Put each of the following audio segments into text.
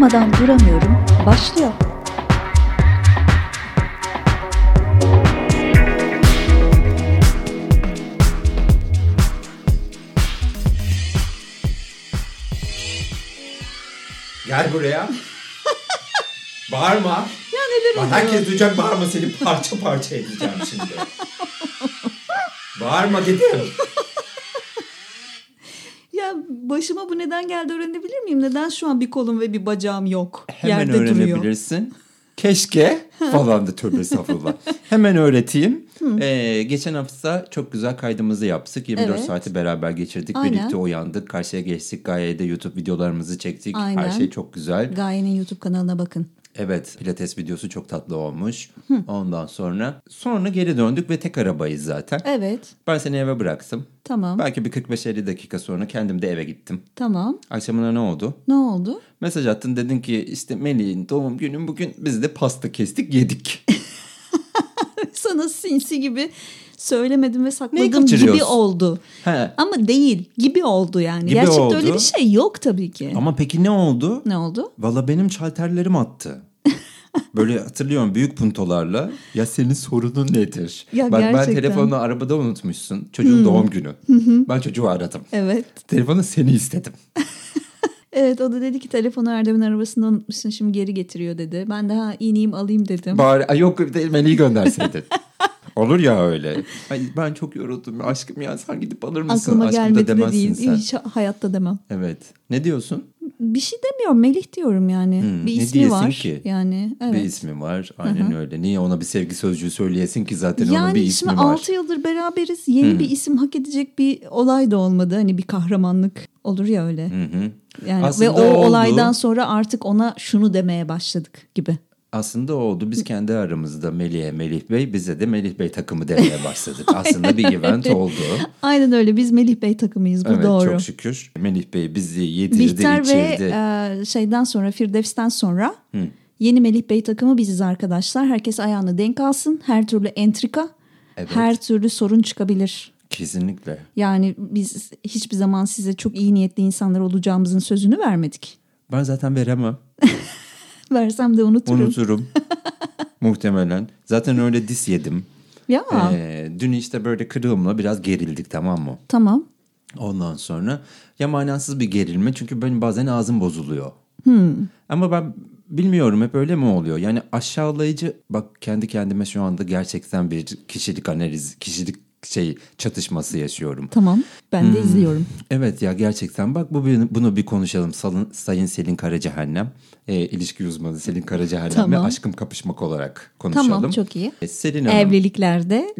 Bakmadan duramıyorum. Başlıyor. Gel buraya. Bağırma. Ya neler Bak, herkes duyacak bağırma seni parça parça edeceğim şimdi. bağırma dedim. Başıma bu neden geldi öğrenebilir miyim? Neden şu an bir kolum ve bir bacağım yok? Hemen Yerde duruyor. öğrenebilirsin. Keşke falan da tövbe estağfurullah. Hemen öğreteyim. Ee, geçen hafta çok güzel kaydımızı yaptık. 24 Evet. saati beraber geçirdik. Aynen. Birlikte uyandık. Karşıya geçtik. Gayede YouTube videolarımızı çektik. Her Aynen. şey çok güzel. Gaye'nin YouTube kanalına bakın. Evet pilates videosu çok tatlı olmuş. Ondan sonra sonra geri döndük ve tek arabayız zaten. Evet. Ben seni eve bıraktım. Tamam. Belki bir 45-50 dakika sonra kendim de eve gittim. Tamam. Akşamına ne oldu? Ne oldu? Mesaj attın dedin ki işte Melih'in doğum günü bugün biz de pasta kestik yedik. Sana sinsi gibi söylemedim ve sakladım gibi oldu. He. Ama değil. Gibi oldu yani. Gibi Gerçekten oldu. öyle bir şey yok tabii ki. Ama peki ne oldu? Ne oldu? Valla benim çalterlerim attı. Böyle hatırlıyorum büyük puntolarla. Ya senin sorunun nedir? Ya Bak ben gerçekten. telefonu arabada unutmuşsun. Çocuğun doğum günü. Ben çocuğu aradım. Evet. Telefonu seni istedim. Evet o da dedi ki telefonu Erdem'in arabasında unutmuşsun şimdi geri getiriyor dedi. Ben de ha ineyim alayım dedim. Bari yok Melih'i gönderseydin. Olur ya öyle. Ay, ben çok yoruldum aşkım ya sen gidip alır mısın? Aklıma aşkım gelmedi da de demezsin değil. sen. Hiç hayatta demem. Evet. Ne diyorsun? Bir şey demiyorum Melih diyorum yani. Hmm, bir ne ismi diyesin var. ki? Yani evet. Bir ismi var. Aynen öyle. Niye ona bir sevgi sözcüğü söyleyesin ki zaten onun Yani bir şimdi ismi var. 6 yıldır beraberiz. Yeni bir isim hak edecek bir olay da olmadı. Hani bir kahramanlık olur ya öyle. Hı hı. Yani Aslında ve o oldu. olaydan sonra artık ona şunu demeye başladık gibi. Aslında o oldu. Biz kendi aramızda Melih'e Melih Bey, bize de Melih Bey takımı demeye başladık. Aslında bir event oldu. Aynen öyle. Biz Melih Bey takımıyız. Bu evet doğru. çok şükür. Melih Bey bizi yedirdi, Bihter ve içirdi. e, şeyden sonra Firdevs'ten sonra yeni Melih Bey takımı biziz arkadaşlar. Herkes ayağını denk alsın. Her türlü entrika, Evet. her türlü sorun çıkabilir. Kesinlikle. Yani biz hiçbir zaman size çok iyi niyetli insanlar olacağımızın sözünü vermedik. Ben zaten veremem. Versem de unuturum. Unuturum. Muhtemelen. Zaten öyle dis yedim. Ya Ee, dün işte böyle kırığımla biraz gerildik tamam mı? tamam. Ondan sonra ya manasız bir gerilme çünkü benim bazen ağzım bozuluyor. Ama ben bilmiyorum hep öyle mi oluyor? Yani aşağılayıcı bak kendi kendime şu anda gerçekten bir kişilik analiz, kişilik şey çatışması yaşıyorum. Tamam. Ben Hmm. de izliyorum. Evet ya gerçekten bak bu bunu bir konuşalım. Salın, Sayın Selin Karacahennem, e, ilişki uzmanı Selin Karacahennem ve Tamam. aşkım kapışmak olarak konuşalım. Tamam çok iyi. E, Selin Hanım. Evliliklerde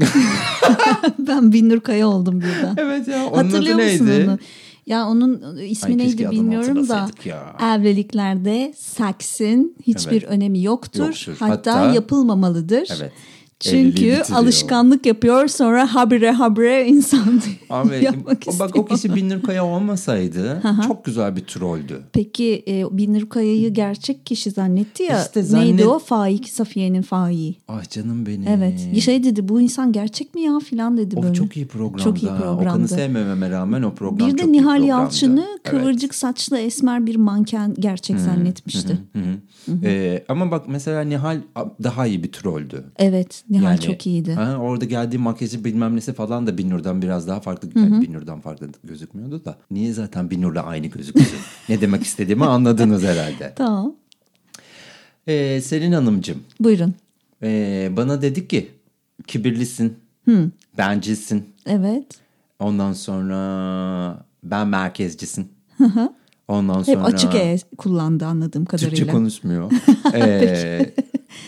ben Binnur Kaya oldum birden. Evet ya onun Hatırlıyor adı neydi? onu? Ya onun ismi Ay, neydi bilmiyorum da ya. evliliklerde seksin hiçbir Evet. önemi yoktur. Yoktur. Hatta, Hatta- yapılmamalıdır. Evet. Çünkü alışkanlık yapıyor sonra habire habire insan Abi, yapmak o- istiyor. bak o kişi Binnur Kaya olmasaydı çok güzel bir trolldü. Peki e, Binnur Kaya'yı gerçek kişi zannetti ya. İşte Neydi zannet- o? Faik Safiye'nin Faik'i. Ah canım benim. Evet. Şey dedi bu insan gerçek mi ya filan dedi O böyle. çok iyi programdı. Çok iyi programdı. Okan'ı sevmememe rağmen o program Bir çok de iyi Nihal. Yalçın'ı Evet. kıvırcık saçlı esmer bir manken gerçek zannetmişti. Hı hı. Ee, ama bak mesela Nihal daha iyi bir trolldü. Evet Nihal Yani, çok iyiydi. Ha, orada geldiği makyajı bilmem nesi falan da Binnur'dan biraz daha farklı. Yani Binnur'dan farklı gözükmüyordu da. Niye zaten Binnur'la aynı gözüküyorsun? ne demek istediğimi anladınız herhalde. Tamam. Ee, Selin Hanımcığım Buyurun. ee, bana dedi ki kibirlisin, bencilsin. Evet. Ondan sonra ben merkezcisin. Ondan Hep sonra açık E kullandı anladığım Türkçe kadarıyla. konuşmuyor. ee,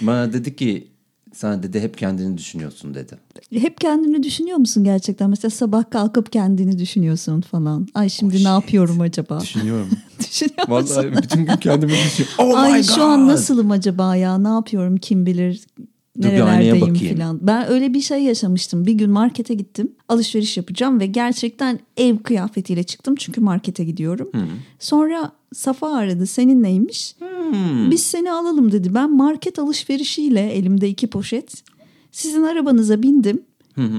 bana dedi ki sen dedi hep kendini düşünüyorsun dedi. Hep kendini düşünüyor musun gerçekten? Mesela sabah kalkıp kendini düşünüyorsun falan. Ay şimdi ne yapıyorum acaba? Düşünüyorum. Düşünüyor musun? Vallahi bütün gün kendimi düşünüyorum. Oh Ay my şu an God! nasılım acaba ya? Ne yapıyorum kim bilir? Nerelerdeyim falan. Ben öyle bir şey yaşamıştım. Bir gün markete gittim. Alışveriş yapacağım ve gerçekten ev kıyafetiyle çıktım. Çünkü markete gidiyorum. Sonra Safa aradı. Senin neymiş? Hmm. Biz seni alalım dedi. Ben market alışverişiyle elimde iki poşet. Sizin arabanıza bindim.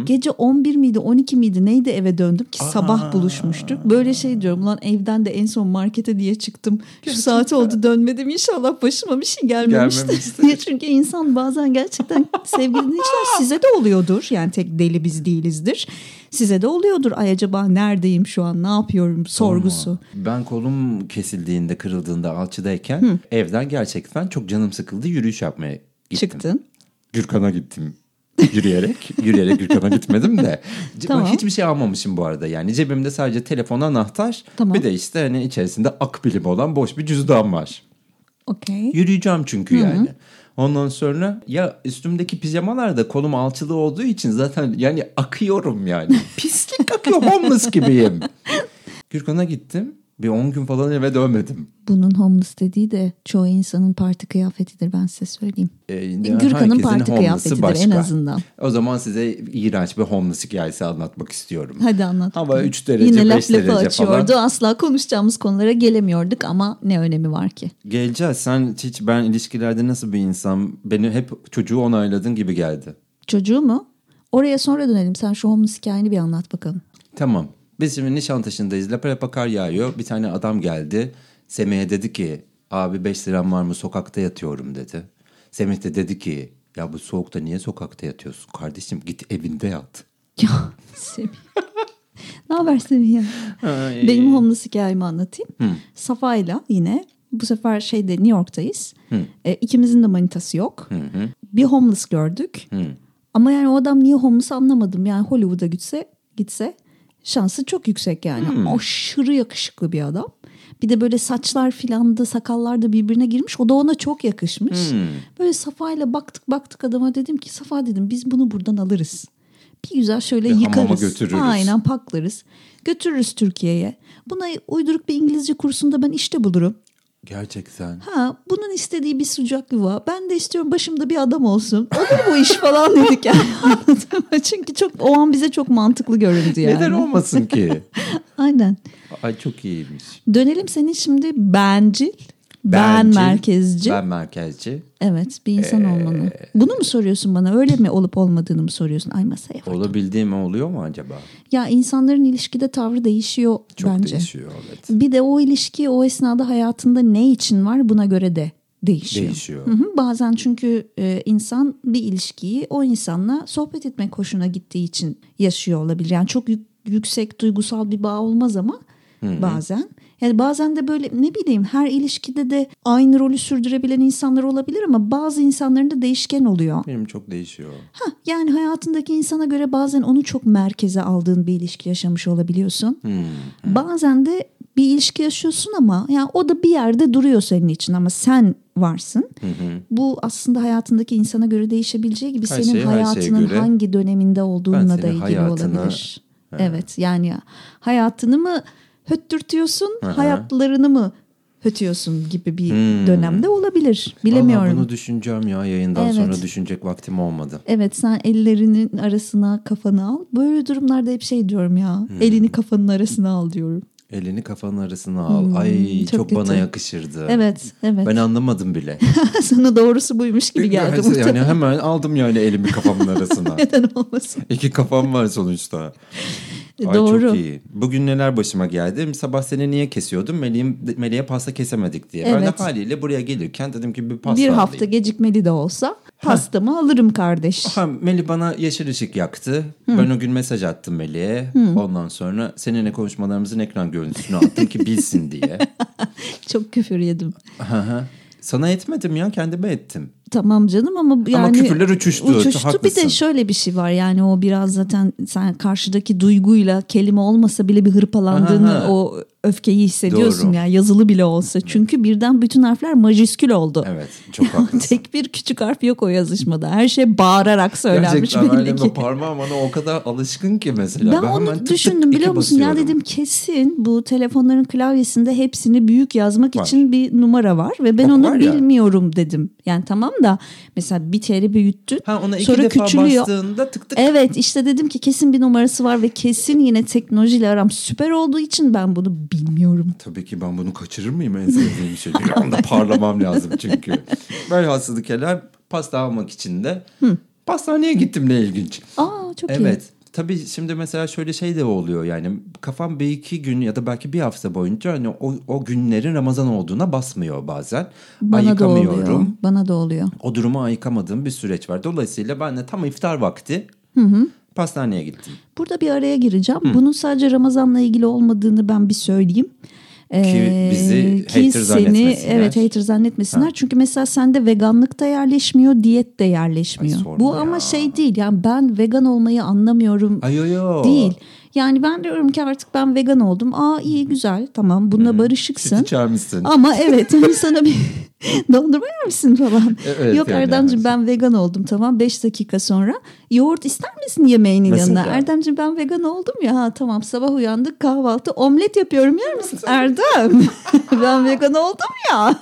Gece 11 miydi 12 miydi neydi eve döndüm ki sabah buluşmuştuk. Böyle şey diyorum lan evden de en son markete diye çıktım. Şu saat oldu dönmedim inşallah başıma bir şey gelmemiştir Gelmemiştir. diye. Çünkü insan bazen gerçekten sevgili dinleyiciler size de oluyordur. Yani tek deli biz değilizdir. Size de oluyordur. Ay acaba neredeyim şu an ne yapıyorum sorgusu. Ben kolum kesildiğinde, kırıldığında alçıdayken evden gerçekten çok canım sıkıldı. Yürüyüş yapmaya gittim. Çıktın. Gürkan'a gittim. Yürüyerek. Yürüyerek Gürkan'a gitmedim de. Tamam. Hiçbir şey almamışım bu arada. Yani cebimde sadece telefon, anahtar. Tamam. Bir de işte hani içerisinde akbilim olan boş bir cüzdan var. Okey. Yürüyeceğim çünkü yani. Ondan sonra ya üstümdeki pijamalar da kolum alçılı olduğu için zaten yani akıyorum yani. Pislik akıyor homeless gibiyim. Gürkan'a gittim. Bir 10 gün falan eve dönmedim. Bunun homeless dediği de çoğu insanın parti kıyafetidir ben size söyleyeyim. Ee, Gürkan'ın parti kıyafetidir en başka. azından. O zaman size iğrenç bir homeless hikayesi anlatmak istiyorum. Hadi anlat. Hava bakalım. 3 derece, Yine 5 laf lafı derece açıyordu. falan. Asla konuşacağımız konulara gelemiyorduk ama ne önemi var ki? Geleceğiz. Sen hiç ben ilişkilerde nasıl bir insan beni hep çocuğu onayladın gibi geldi. Çocuğu mu? Oraya sonra dönelim. Sen şu homeless hikayeni bir anlat bakalım. Tamam. Biz şimdi Nişantaşı'ndayız. Lapa lapa kar yağıyor. Bir tane adam geldi. Semih'e dedi ki abi 5 liram var mı sokakta yatıyorum dedi. Semih de dedi ki ya bu soğukta niye sokakta yatıyorsun kardeşim git evinde yat. Ya Semih. ne haber Semih ya? Benim homeless hikayemi anlatayım. Safa'yla yine bu sefer şeyde New York'tayız. E, ikimizin de manitası yok. Bir homeless gördük. Ama yani o adam niye homeless anlamadım. Yani Hollywood'a gitse gitse şansı çok yüksek yani. Aşırı yakışıklı bir adam. Bir de böyle saçlar filan da sakallar da birbirine girmiş. O da ona çok yakışmış. Böyle Safa'yla baktık baktık adama dedim ki Safa dedim biz bunu buradan alırız. Bir güzel şöyle Bir yıkarız. götürürüz. Aynen paklarız. Götürürüz Türkiye'ye. Buna uyduruk bir İngilizce kursunda ben işte bulurum. Gerçekten. Ha bunun istediği bir sıcak yuva. Ben de istiyorum başımda bir adam olsun. Olur bu iş falan dedik yani. Çünkü çok o an bize çok mantıklı göründü yani. Neden olmasın ki? Aynen. Ay çok iyiymiş. Dönelim senin şimdi bencil, ben Bencil, merkezci. Ben merkezci. Evet bir insan Ee, olmanı. Bunu mu soruyorsun bana? Öyle mi olup olmadığını mı soruyorsun? Ay masaya vur. Olabildiğim oluyor mu acaba? Ya insanların ilişkide tavrı değişiyor Çok bence. değişiyor evet. Bir de o ilişki o esnada hayatında ne için var buna göre de değişiyor. Değişiyor. Hı hı, Bazen çünkü e, insan bir ilişkiyi o insanla sohbet etmek hoşuna gittiği için yaşıyor olabilir. Yani çok yük- yüksek duygusal bir bağ olmaz ama bazen. Yani bazen de böyle ne bileyim her ilişkide de aynı rolü sürdürebilen insanlar olabilir ama bazı insanların da değişken oluyor. Benim çok değişiyor. Hah, yani hayatındaki insana göre bazen onu çok merkeze aldığın bir ilişki yaşamış olabiliyorsun. Bazen de bir ilişki yaşıyorsun ama yani o da bir yerde duruyor senin için ama sen varsın. Bu aslında hayatındaki insana göre değişebileceği gibi Her senin şey hayatının göre. hangi döneminde olduğunla da ilgili hayatına- olabilir. Evet yani ya, hayatını mı höttürtüyorsun, hayatlarını mı hötüyorsun gibi bir dönemde olabilir. Bilemiyorum. Vallahi bunu düşüneceğim ya yayından Evet. sonra düşünecek vaktim olmadı. Evet sen ellerinin arasına kafanı al. Böyle durumlarda hep şey diyorum ya. Hmm. Elini kafanın arasına al diyorum. Elini kafanın arasına al. Ay çok, çok bana yakışırdı. Evet, evet. Ben anlamadım bile. Sana doğrusu buymuş gibi geldi. yani muhtemelen. hemen aldım yani elimi kafamın arasına. Neden olmasın? İki kafam var sonuçta. Ay Doğru. çok iyi. Bugün neler başıma geldi? Sabah seni niye kesiyordum? Meleğim, Meleğe pasta kesemedik diye. Ben Evet. de haliyle buraya gelirken dedim ki bir pasta Bir alayım. hafta gecikmeli de olsa pastamı alırım kardeş. Ha, Melih bana yeşil ışık yaktı. Ben o gün mesaj attım Melih'e. Ondan sonra seninle konuşmalarımızın ekran görüntüsünü attım ki bilsin diye. Çok küfür yedim. Hı hı. Sana etmedim ya kendime ettim. Tamam canım ama yani küfürler uçuştu, Uçuştu bir haklısın. de şöyle bir şey var yani o biraz zaten sen karşıdaki duyguyla kelime olmasa bile bir hırpalandığını Aha. o öfkeyi hissediyorsun Doğru. ya yazılı bile olsa. Çünkü birden bütün harfler majüskül oldu. Evet çok haklısın. Tek bir küçük harf yok o yazışmada. Her şey bağırarak söylenmiş Gerçekten belli öyle ki. Parmağım ona o kadar alışkın ki mesela. Ben, hemen onu tık düşündüm biliyor musun? Ya dedim kesin bu telefonların klavyesinde hepsini büyük yazmak Var. için bir numara var ve ben Bak onu var ya. bilmiyorum dedim. Yani tamam da mesela bir teri büyüttün Ha ona iki sonra defa küçülüyor. bastığında tık tık. Evet işte dedim ki kesin bir numarası var ve kesin yine teknolojiyle aram süper olduğu için ben bunu bilmiyorum. Tabii ki ben bunu kaçırır mıyım en sevdiğim şey. Bir anda parlamam lazım çünkü. Velhasılı kelam pasta almak için de Pastaneye gittim ne ilginç. Aa çok evet. iyi. Evet. Tabii şimdi mesela şöyle şey de oluyor yani kafam bir iki gün ya da belki bir hafta boyunca hani o, o günlerin Ramazan olduğuna basmıyor bazen. Bana da oluyor. Bana da oluyor. O durumu ayıkamadığım bir süreç var. Dolayısıyla ben de tam iftar vakti hı hı. pastaneye gittim. Burada bir araya gireceğim. Hı. Bunun sadece Ramazan'la ilgili olmadığını ben bir söyleyeyim. Ki bizi ki hater seni, Evet hater zannetmesinler. Ha. Çünkü mesela sende veganlık da yerleşmiyor, diyet de yerleşmiyor. Ay, Bu ya. ama şey değil yani ben vegan olmayı anlamıyorum Ay, yo, yo. değil. Yani ben diyorum ki artık ben vegan oldum. Aa iyi güzel tamam bununla hmm. barışıksın. Süt içermişsin. Ama evet hani sana bir dondurma yer misin falan. Evet, Yok yani Erdemciğim evet. ben vegan oldum tamam 5 dakika sonra. Yoğurt ister misin yemeğinin Mesela? yanına? Erdemciğim ben vegan oldum ya ha, tamam sabah uyandık kahvaltı omlet yapıyorum yer misin? Erdem ben vegan oldum ya.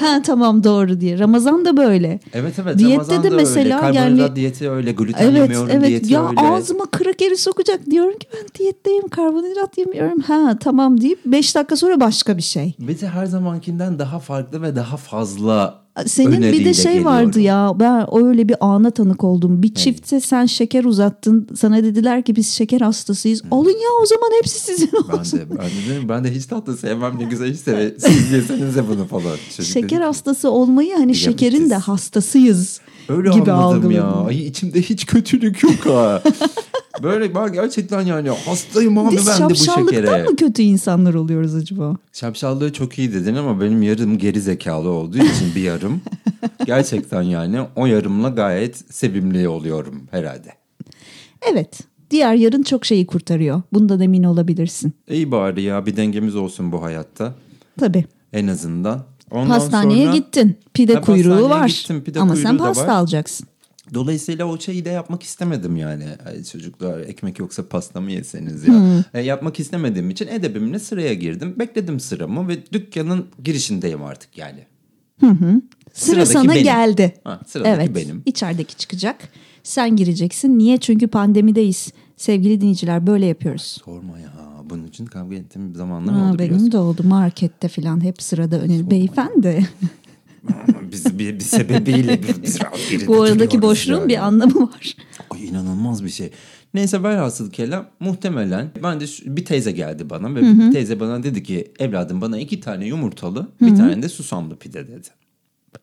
ha tamam doğru diye. Ramazan da böyle. Evet evet Diyette Ramazan de mesela öyle. Karbonhidrat yani diyeti öyle. Gluten evet, yemiyorum evet. diyeti ya öyle. Ağzıma kırık eri sokacak. Diyorum ki ben diyetteyim karbonhidrat yemiyorum. Ha tamam deyip 5 dakika sonra başka bir şey. Bir de her zamankinden daha farklı ve daha fazla senin bir de şey geliyorum. vardı ya ben öyle bir ana tanık oldum. Bir çifte sen şeker uzattın. Sana dediler ki biz şeker hastasıyız. Alın ya o zaman hepsi sizin olsun. Ben de, ben de, dedim, ben de hiç tatlı sevmem ne güzel işte siz yeseniz de bunu falan. Çocuk şeker dedi. hastası olmayı hani şekerin de hastasıyız Öyle gibi anladım ya. Ay içimde hiç kötülük yok ha. Böyle ben gerçekten yani hastayım abi Biz ben de bu şekere. Biz şapşallıktan mı kötü insanlar oluyoruz acaba? Şapşallığı çok iyi dedin ama benim yarım geri zekalı olduğu için bir yarım. gerçekten yani o yarımla gayet sevimli oluyorum herhalde. Evet. Diğer yarın çok şeyi kurtarıyor. Bundan emin olabilirsin. İyi bari ya bir dengemiz olsun bu hayatta. Tabii. En azından. Ondan Hastaneye sonra, gittin. Pide kuyruğu var. Gittim, pide Ama sen pasta alacaksın. Dolayısıyla o şeyi de yapmak istemedim yani. Ay çocuklar ekmek yoksa pasta mı yeseniz ya. Hmm. E, yapmak istemediğim için edebimle sıraya girdim. Bekledim sıramı ve dükkanın girişindeyim artık yani. Hı hı. Sıra sana benim. geldi. Ha, sıradaki evet, benim. İçerideki çıkacak. Sen gireceksin. Niye? Çünkü pandemideyiz. Sevgili dinleyiciler böyle yapıyoruz. Sorma ya. Bunun için kavga ettiğim zamanlar oldu. Benim de oldu. Markette falan hep sırada öneri. Beyefendi. biz bir, bir sebebiyle bir, bir Bu aradaki boşluğun yani. bir anlamı var. Ay, inanılmaz bir şey. Neyse velhasıl kelam muhtemelen ben de bir teyze geldi bana ve hı hı. teyze bana dedi ki evladım bana iki tane yumurtalı hı hı. bir tane de susamlı pide dedi.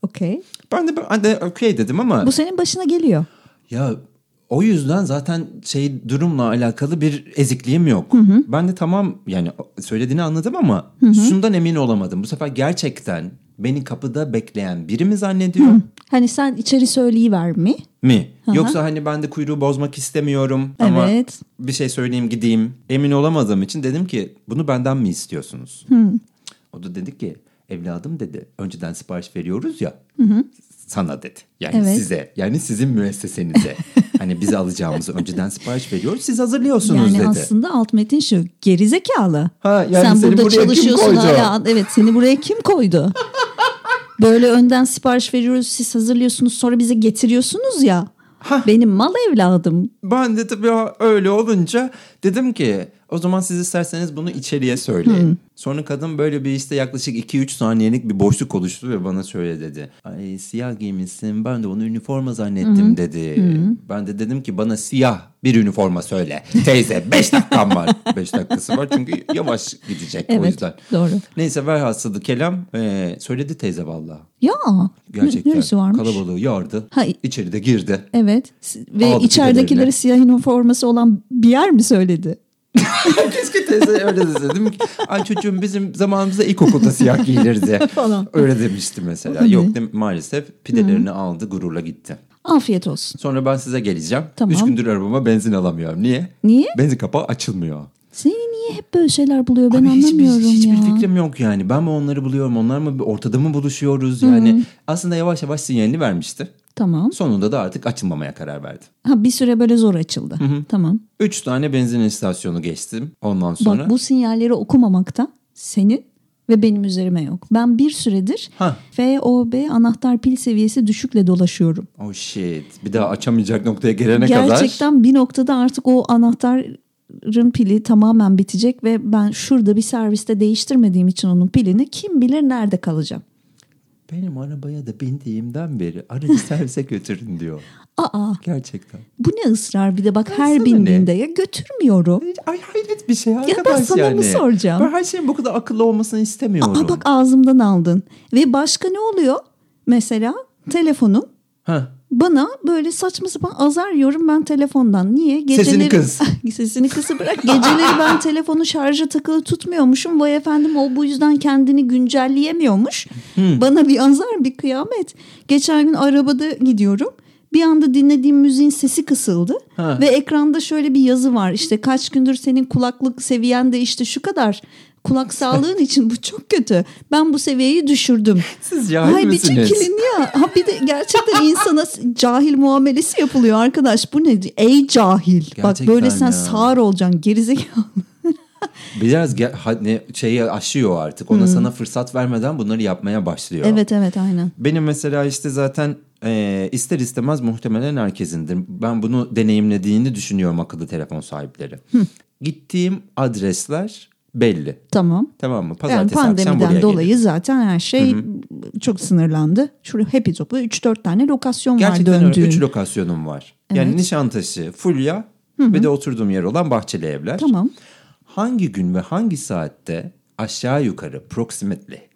Okey. Ben de ben de okey dedim ama. Bu senin başına geliyor. Ya o yüzden zaten şey durumla alakalı bir ezikliğim yok. Hı hı. Ben de tamam yani söylediğini anladım ama hı hı. şundan emin olamadım. Bu sefer gerçekten beni kapıda bekleyen biri mi zannediyor? Hı. Hani sen içeri söyleyiver mi? Mi? Hı-hı. Yoksa hani ben de kuyruğu bozmak istemiyorum evet. ama bir şey söyleyeyim gideyim. Emin olamadığım için dedim ki bunu benden mi istiyorsunuz? Hı. O da dedi ki evladım dedi önceden sipariş veriyoruz ya. Hı hı sana dedi. Yani evet. size yani sizin müessesenize. hani bizi alacağımızı önceden sipariş veriyoruz. Siz hazırlıyorsunuz yani dedi. Yani aslında alt metin şu gerizekalı. Ha, yani Sen burada çalışıyorsun hala. Evet seni buraya kim koydu? Böyle önden sipariş veriyoruz siz hazırlıyorsunuz sonra bize getiriyorsunuz ya. Hah. Benim mal evladım. Ben de tabii öyle olunca dedim ki o zaman siz isterseniz bunu içeriye söyleyin. Hmm. Sonra kadın böyle bir işte yaklaşık 2-3 saniyelik bir boşluk oluştu ve bana şöyle dedi. Ay siyah giymişsin ben de onu üniforma zannettim hmm. dedi. Hmm. Ben de dedim ki bana siyah bir üniforma söyle. Teyze 5 dakikam var. 5 dakikası var çünkü yavaş gidecek evet, o yüzden. doğru. Neyse velhasılı kelam e, söyledi teyze valla. Ya Gerçekten neresi varmış? kalabalığı yardı. Ha, içeri de girdi. Evet ve içeridekileri siyah üniforması olan bir yer mi söyledi? Keşke teyze öyle dese. Dedim ki ay çocuğum bizim zamanımızda ilkokulda siyah giyilirdi. Falan. Öyle demişti mesela. Yok de, maalesef pidelerini Hı. aldı gururla gitti. Afiyet olsun. Sonra ben size geleceğim. Tamam. Üç gündür arabama benzin alamıyorum. Niye? Niye? Benzin kapağı açılmıyor. Seni niye hep böyle şeyler buluyor ben Abi anlamıyorum hiçbir, hiçbir ya. Hiçbir fikrim yok yani. Ben mi onları buluyorum onlar mı ortada mı buluşuyoruz yani. Hı-hı. Aslında yavaş yavaş sinyalini vermişti. Tamam. Sonunda da artık açılmamaya karar verdi. Ha bir süre böyle zor açıldı. Hı hı. Tamam. Üç tane benzin istasyonu geçtim ondan sonra. Bak bu sinyalleri okumamakta senin ve benim üzerime yok. Ben bir süredir ha. FOB anahtar pil seviyesi düşükle dolaşıyorum. Oh shit. Bir daha açamayacak noktaya gelene Gerçekten kadar. Gerçekten bir noktada artık o anahtarın pili tamamen bitecek ve ben şurada bir serviste değiştirmediğim için onun pilini kim bilir nerede kalacağım. Benim arabaya da bindiğimden beri aracı servise götürün diyor. Aa. Gerçekten. Bu ne ısrar bir de bak her Aslında bindiğinde ne? ya götürmüyorum. Ay hayret bir şey arkadaş ya ben sana yani. mı soracağım? Ben her şeyin bu kadar akıllı olmasını istemiyorum. Aa bak ağzımdan aldın. Ve başka ne oluyor? Mesela telefonum. Ha bana böyle saçma sapan azar yiyorum ben telefondan. Niye? Geceleri, sesini kız. sesini kısı bırak. Geceleri ben telefonu şarja takılı tutmuyormuşum. Vay efendim o bu yüzden kendini güncelleyemiyormuş. Hmm. Bana bir azar bir kıyamet. Geçen gün arabada gidiyorum. Bir anda dinlediğim müziğin sesi kısıldı ha. ve ekranda şöyle bir yazı var işte kaç gündür senin kulaklık seviyen de işte şu kadar kulak sağlığın için bu çok kötü. Ben bu seviyeyi düşürdüm. Siz cahil Ay, misiniz? Bir çekilin ya. Ha bir de gerçekten insana cahil muamelesi yapılıyor arkadaş. Bu ne? Ey cahil. Gerçekten Bak böyle sen ya. sağır olacaksın gerizekalı. Biraz ge- hani şeyi aşıyor artık. Ona hmm. sana fırsat vermeden bunları yapmaya başlıyor. Evet evet aynen. Benim mesela işte zaten e, ister istemez muhtemelen herkesindir. Ben bunu deneyimlediğini düşünüyorum akıllı telefon sahipleri. Hı. Gittiğim adresler belli. Tamam. Tamam mı? Pazartesi yani pandemiden dolayı gelir. zaten her şey Hı-hı. çok sınırlandı. Şurada Happy Top'ta 3-4 tane lokasyon Gerçekten var döndüğün. Gerçekten 3 lokasyonum var. Evet. Yani Nişantaşı, Fulya Hı-hı. ve de oturduğum yer olan Bahçeli Evler. Tamam. Hangi gün ve hangi saatte aşağı yukarı proximately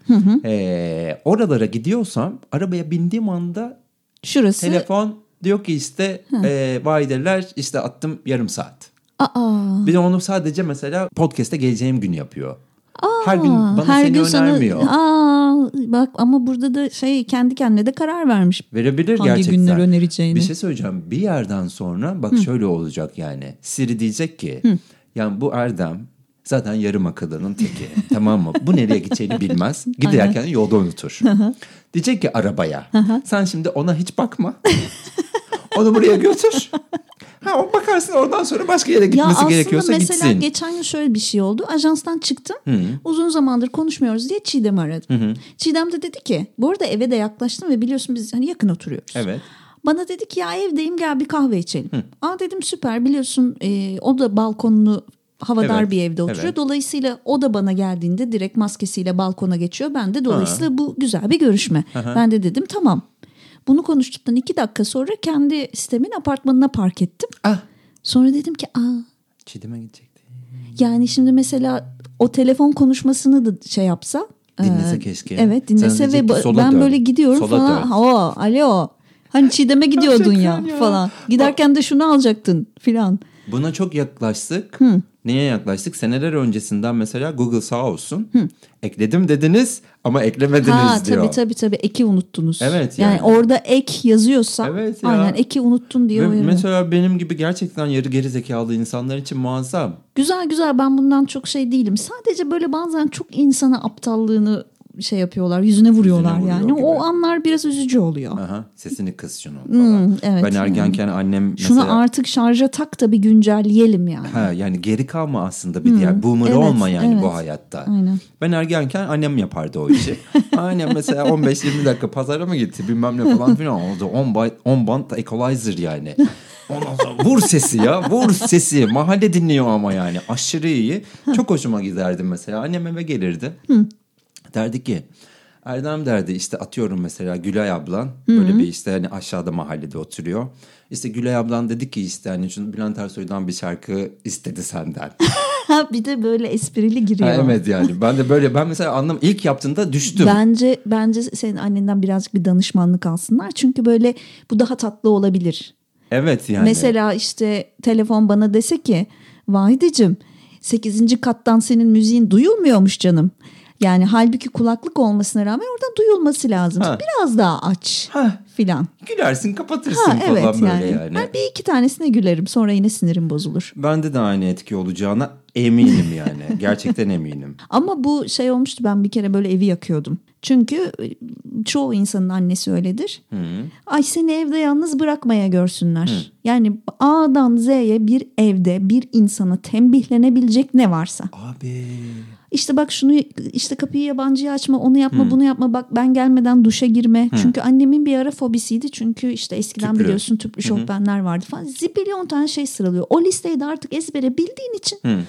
e, oralara gidiyorsam arabaya bindiğim anda Şurası. telefon diyor ki işte e, vahideler işte attım yarım saat. Aa. Bir de onu sadece mesela podcast'te geleceğim gün yapıyor. Aa, her gün bana her seni gün önermiyor. Sana, aa, bak ama burada da şey kendi kendine de karar vermiş. Verebilir hangi gerçekten. günler önereceğini. Bir şey söyleyeceğim. Bir yerden sonra bak Hı. şöyle olacak yani. Siri diyecek ki Hı. yani bu Erdem zaten yarım akıllının teki. tamam mı? Bu nereye gideceğini bilmez. Giderken yolda unutur. diyecek ki arabaya. sen şimdi ona hiç bakma. Onu buraya götür. Ha bakarsın oradan sonra başka yere gitmesi ya gerekiyorsa mesela gitsin. mesela geçen yıl şöyle bir şey oldu. Ajanstan çıktım. Hı-hı. Uzun zamandır konuşmuyoruz diye Çiğdem'i aradım. Hı-hı. Çiğdem de dedi ki bu arada eve de yaklaştım ve biliyorsun biz hani yakın oturuyoruz. Evet. Bana dedi ki ya evdeyim gel bir kahve içelim. Hı. Aa dedim süper biliyorsun e, o da balkonunu havadar evet, bir evde oturuyor. Evet. Dolayısıyla o da bana geldiğinde direkt maskesiyle balkona geçiyor. Ben de dolayısıyla ha. bu güzel bir görüşme. Aha. Ben de dedim tamam. Bunu konuştuktan iki dakika sonra kendi sistemin apartmanına park ettim. Ah. Sonra dedim ki aa. Çiğdem'e gidecekti. Yani şimdi mesela o telefon konuşmasını da şey yapsa. Dinlese e, keşke. Evet dinlese ve ben dön. böyle gidiyorum sola falan. O, alo. Hani Çiğdem'e gidiyordun ya, ya falan. Giderken de şunu alacaktın filan. Buna çok yaklaştık. Hı. Neye yaklaştık? Seneler öncesinden mesela Google sağ olsun. Hı. Ekledim dediniz ama eklemediniz ha, diyor. Tabii tabii tabii eki unuttunuz. Evet yani. Yani orada ek yazıyorsa evet ya. aynen eki unuttun diye Ve Mesela benim gibi gerçekten yarı geri zekalı insanlar için muazzam. Güzel güzel ben bundan çok şey değilim. Sadece böyle bazen çok insana aptallığını şey yapıyorlar yüzüne vuruyorlar yüzüne yani. Gibi. O anlar biraz üzücü oluyor. Aha, sesini kıs şunu falan. Hmm, evet, ben ergenken yani. annem mesela. Şunu artık şarja tak da bir güncelleyelim yani. Ha, yani geri kalma aslında bir hmm, diğer boomer evet, olma yani evet. bu hayatta. Aynen. Ben ergenken annem yapardı o işi. annem mesela 15-20 dakika pazara mı gitti bilmem ne falan filan oldu. 10 band, 10 band equalizer yani. Ondan sonra vur sesi ya vur sesi mahalle dinliyor ama yani aşırı iyi. Çok hoşuma giderdi mesela annem eve gelirdi. Hı. Derdi ki Erdem derdi işte atıyorum mesela Gülay ablan Hı-hı. böyle bir işte hani aşağıda mahallede oturuyor. İşte Gülay ablan dedi ki işte hani şunu Bülent Ersoy'dan bir şarkı istedi senden. bir de böyle esprili giriyor. Ha, evet yani ben de böyle ben mesela anlam ilk yaptığında düştüm. Bence bence senin annenden birazcık bir danışmanlık alsınlar. Çünkü böyle bu daha tatlı olabilir. Evet yani. Mesela işte telefon bana dese ki Vahideciğim 8. kattan senin müziğin duyulmuyormuş canım. Yani halbuki kulaklık olmasına rağmen orada duyulması lazım. Ha. Biraz daha aç ha. filan. Gülersin kapatırsın ha, evet, falan böyle yani. yani. Bir iki tanesine gülerim sonra yine sinirim bozulur. Bende de aynı etki olacağına eminim yani. Gerçekten eminim. Ama bu şey olmuştu ben bir kere böyle evi yakıyordum. Çünkü e, çoğu insanın annesi öyledir. Hı. Ay seni evde yalnız bırakmaya görsünler. Hı. Yani A'dan Z'ye bir evde bir insana tembihlenebilecek ne varsa. Abi işte bak şunu işte kapıyı yabancıya açma onu yapma hmm. bunu yapma bak ben gelmeden duşa girme. Hmm. Çünkü annemin bir ara fobisiydi çünkü işte eskiden tüplü. biliyorsun tüplü şofbenler vardı falan. Zibilyon tane şey sıralıyor. O listeyi de artık ezbere bildiğin için hmm.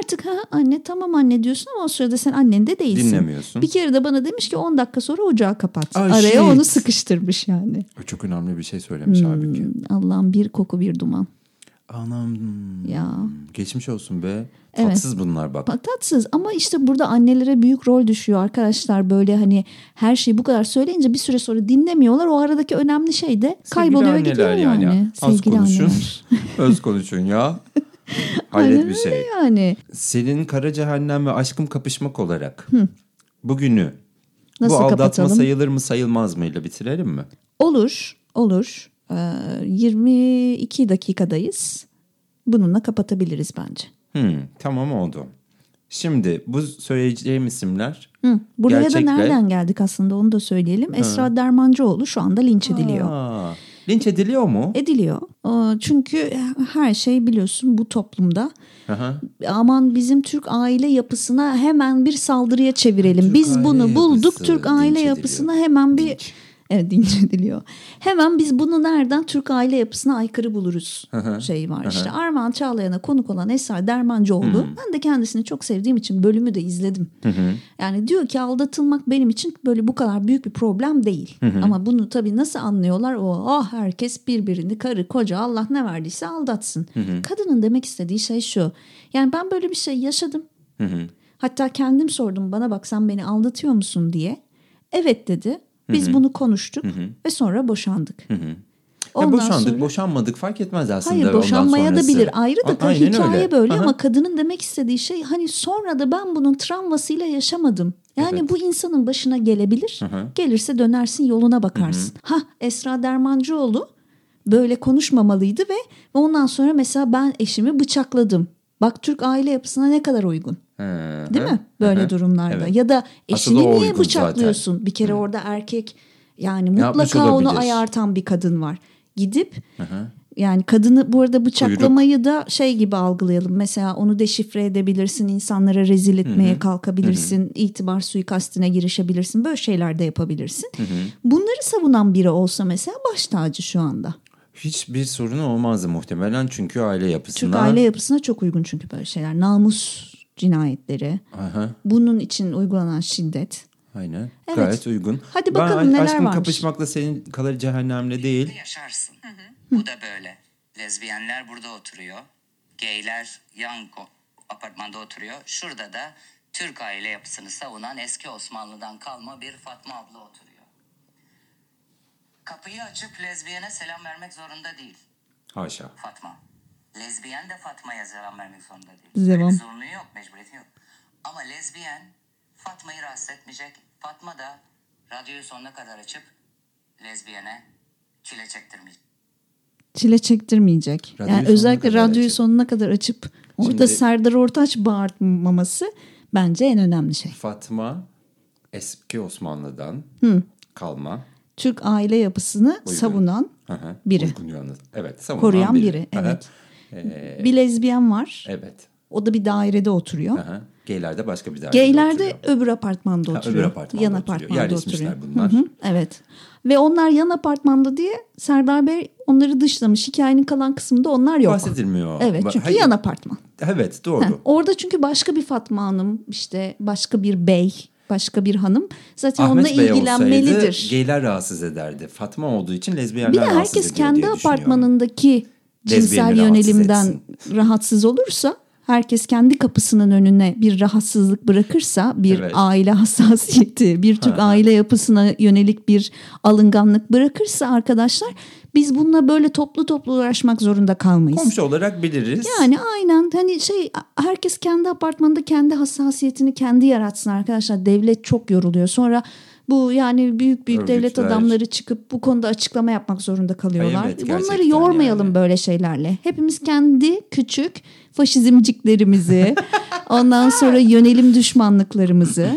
artık ha anne tamam anne diyorsun ama o sırada sen annen de değilsin. Dinlemiyorsun. Bir kere de bana demiş ki 10 dakika sonra ocağı kapat. Ay, Araya shit. onu sıkıştırmış yani. Çok önemli bir şey söylemiş hmm. halbuki. Allah'ım bir koku bir duman. Anam. Ya. Geçmiş olsun be. Tatsız evet. bunlar bak. Tatsız ama işte burada annelere büyük rol düşüyor arkadaşlar. Böyle hani her şeyi bu kadar söyleyince bir süre sonra dinlemiyorlar. O aradaki önemli şey de kayboluyor gidiyor yani. yani. Az Sevgili konuşun. Öz konuşun ya. Hayret bir şey. yani. Selin Kara Cehennem ve Aşkım Kapışmak olarak Hı. bugünü Nasıl bu aldatma kapatalım? sayılır mı sayılmaz mı ile bitirelim mi? Olur. Olur. 22 ee, dakikadayız. Bununla kapatabiliriz bence. Hmm, tamam oldu. Şimdi bu söyleyeceğim isimler Hı, buraya gerçekle... da nereden geldik aslında onu da söyleyelim. Esra Dermancıoğlu şu anda linç ediliyor. Aa, linç ediliyor mu? Ediliyor. Çünkü her şey biliyorsun bu toplumda. Aha. Aman bizim Türk aile yapısına hemen bir saldırıya çevirelim. Türk Biz bunu bulduk Türk aile yapısına hemen bir... Linç Evet ediliyor. Hemen biz bunu nereden Türk aile yapısına aykırı buluruz şey var. işte Armağan Çağlayan'a konuk olan Esra Dermancıoğlu. Ben de kendisini çok sevdiğim için bölümü de izledim. Yani diyor ki aldatılmak benim için böyle bu kadar büyük bir problem değil. Ama bunu tabii nasıl anlıyorlar? O ah herkes birbirini karı koca Allah ne verdiyse aldatsın. Kadının demek istediği şey şu. Yani ben böyle bir şey yaşadım. Hatta kendim sordum bana bak sen beni aldatıyor musun diye. Evet dedi. Biz Hı-hı. bunu konuştuk Hı-hı. ve sonra boşandık. Ondan boşandık, sonra... boşanmadık fark etmez aslında. Hayır, boşanmaya da bilir. Ayrı da A- hikaye öyle. böyle Aha. ama kadının demek istediği şey hani sonra da ben bunun travmasıyla yaşamadım. Yani evet. bu insanın başına gelebilir. Aha. Gelirse dönersin yoluna bakarsın. Ha Esra Dermancıoğlu böyle konuşmamalıydı ve ondan sonra mesela ben eşimi bıçakladım. Bak Türk aile yapısına ne kadar uygun. Değil mi? Böyle Hı. durumlarda. Evet. Ya da eşini niye bıçaklıyorsun? Zaten. Bir kere Hı. orada erkek yani mutlaka onu ayartan bir kadın var. Gidip Hı. yani kadını bu arada bıçaklamayı Kuyruk. da şey gibi algılayalım. Mesela onu deşifre edebilirsin, insanlara rezil etmeye Hı. kalkabilirsin, Hı. itibar suikastine girişebilirsin. Böyle şeyler de yapabilirsin. Hı. Bunları savunan biri olsa mesela baş tacı şu anda. Hiçbir sorun olmazdı muhtemelen çünkü aile yapısına. Çünkü aile yapısına çok uygun çünkü böyle şeyler. Namus cinayetleri. Aha. Bunun için uygulanan şiddet. Aynen. Evet. Gayet uygun. Hadi bakalım ben, neler aşkın varmış. kapışmakla senin kalır cehennemle değil. Yaşarsın. Hı hı. Bu da böyle. Lezbiyenler burada oturuyor. Geyler yan apartmanda oturuyor. Şurada da Türk aile yapısını savunan eski Osmanlı'dan kalma bir Fatma abla oturuyor. Kapıyı açıp lezbiyene selam vermek zorunda değil. Haşa. Fatma. Lezbiyen de Fatma'ya selam vermek zorunda değil. Devam. Zorunlu yok, mecburiyeti yok. Ama lezbiyen Fatma'yı rahatsız etmeyecek. Fatma da radyoyu sonuna kadar açıp lezbiyene çile çektirmeyecek. Çile çektirmeyecek. Radyoyu yani özellikle radyoyu açıp. sonuna kadar açıp orada Şimdi, Serdar Ortaç bağırtmaması bence en önemli şey. Fatma eski Osmanlı'dan Hı. kalma. Türk aile yapısını Uygun. savunan Aha, biri. Uygun yalnız. Evet, savunan Koruyan biri. biri. Evet. Ee, bir lezbiyen var. Evet. O da bir dairede oturuyor. Aha. Geyler de başka bir dairede Geyler de öbür apartmanda oturuyor. Ha, öbür apartmanda yan oturuyor. apartmanda oturuyor. bunlar. Hı hı, evet. Ve onlar yan apartmanda diye Serdar Bey onları dışlamış. Hikayenin kalan kısmında onlar yok. Bahsedilmiyor. Evet çünkü Hayır. yan apartman. Evet doğru. Ha, orada çünkü başka bir Fatma Hanım işte başka bir bey başka bir hanım zaten Ahmet onunla Bey ilgilenmelidir. Olsaydı, geyler rahatsız ederdi. Fatma olduğu için lezbiyenler rahatsız ediyor Bir de herkes kendi apartmanındaki cinsel yönelimden rahatsız olursa herkes kendi kapısının önüne bir rahatsızlık bırakırsa bir evet. aile hassasiyeti bir Türk aile yapısına yönelik bir alınganlık bırakırsa arkadaşlar biz bununla böyle toplu toplu uğraşmak zorunda kalmayız. Komşu olarak biliriz. Yani aynen hani şey herkes kendi apartmanında kendi hassasiyetini kendi yaratsın arkadaşlar. Devlet çok yoruluyor. Sonra bu yani büyük büyük Örgütler. devlet adamları çıkıp bu konuda açıklama yapmak zorunda kalıyorlar. Ay evet, Bunları yormayalım yani. böyle şeylerle. Hepimiz kendi küçük faşizmciklerimizi, ondan sonra yönelim düşmanlıklarımızı,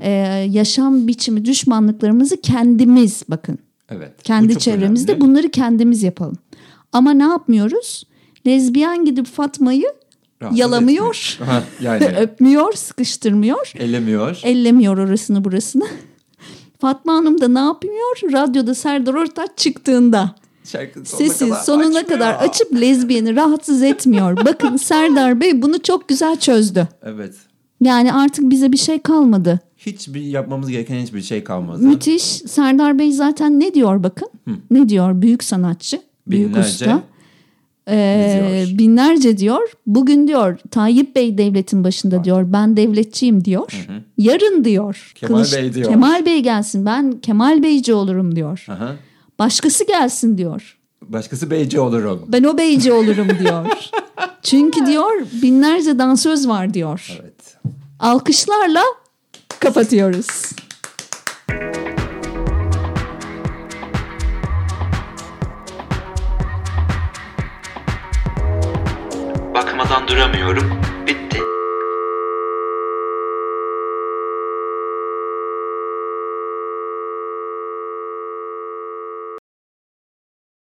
e, yaşam biçimi düşmanlıklarımızı kendimiz bakın. Evet. Kendi çevremizde önemli. bunları kendimiz yapalım. Ama ne yapmıyoruz? Lezbiyen gidip Fatma'yı Rahatsız yalamıyor, yani öpmüyor, sıkıştırmıyor, ellemiyor. ellemiyor orasını burasını. Fatma Hanım da ne yapmıyor? Radyoda Serdar Ortaç çıktığında Şarkının sonuna sesi kadar sonuna açmıyor. kadar açıp lezbiyeni rahatsız etmiyor. Bakın Serdar Bey bunu çok güzel çözdü. Evet. Yani artık bize bir şey kalmadı. Hiçbir yapmamız gereken hiçbir şey kalmadı. Müthiş. Serdar Bey zaten ne diyor bakın? Ne diyor? Büyük sanatçı, büyük Binlerce usta. Ee, diyor. binlerce diyor. Bugün diyor Tayyip Bey devletin başında diyor. Ben devletçiyim diyor. Yarın diyor. Kemal Bey diyor. Kemal Bey gelsin. Ben Kemal Beyci olurum diyor. Aha. Başkası gelsin diyor. Başkası beyci olurum. Ben o beyci olurum diyor. Çünkü diyor binlerce dansöz var diyor. Evet. Alkışlarla kapatıyoruz. Bitti.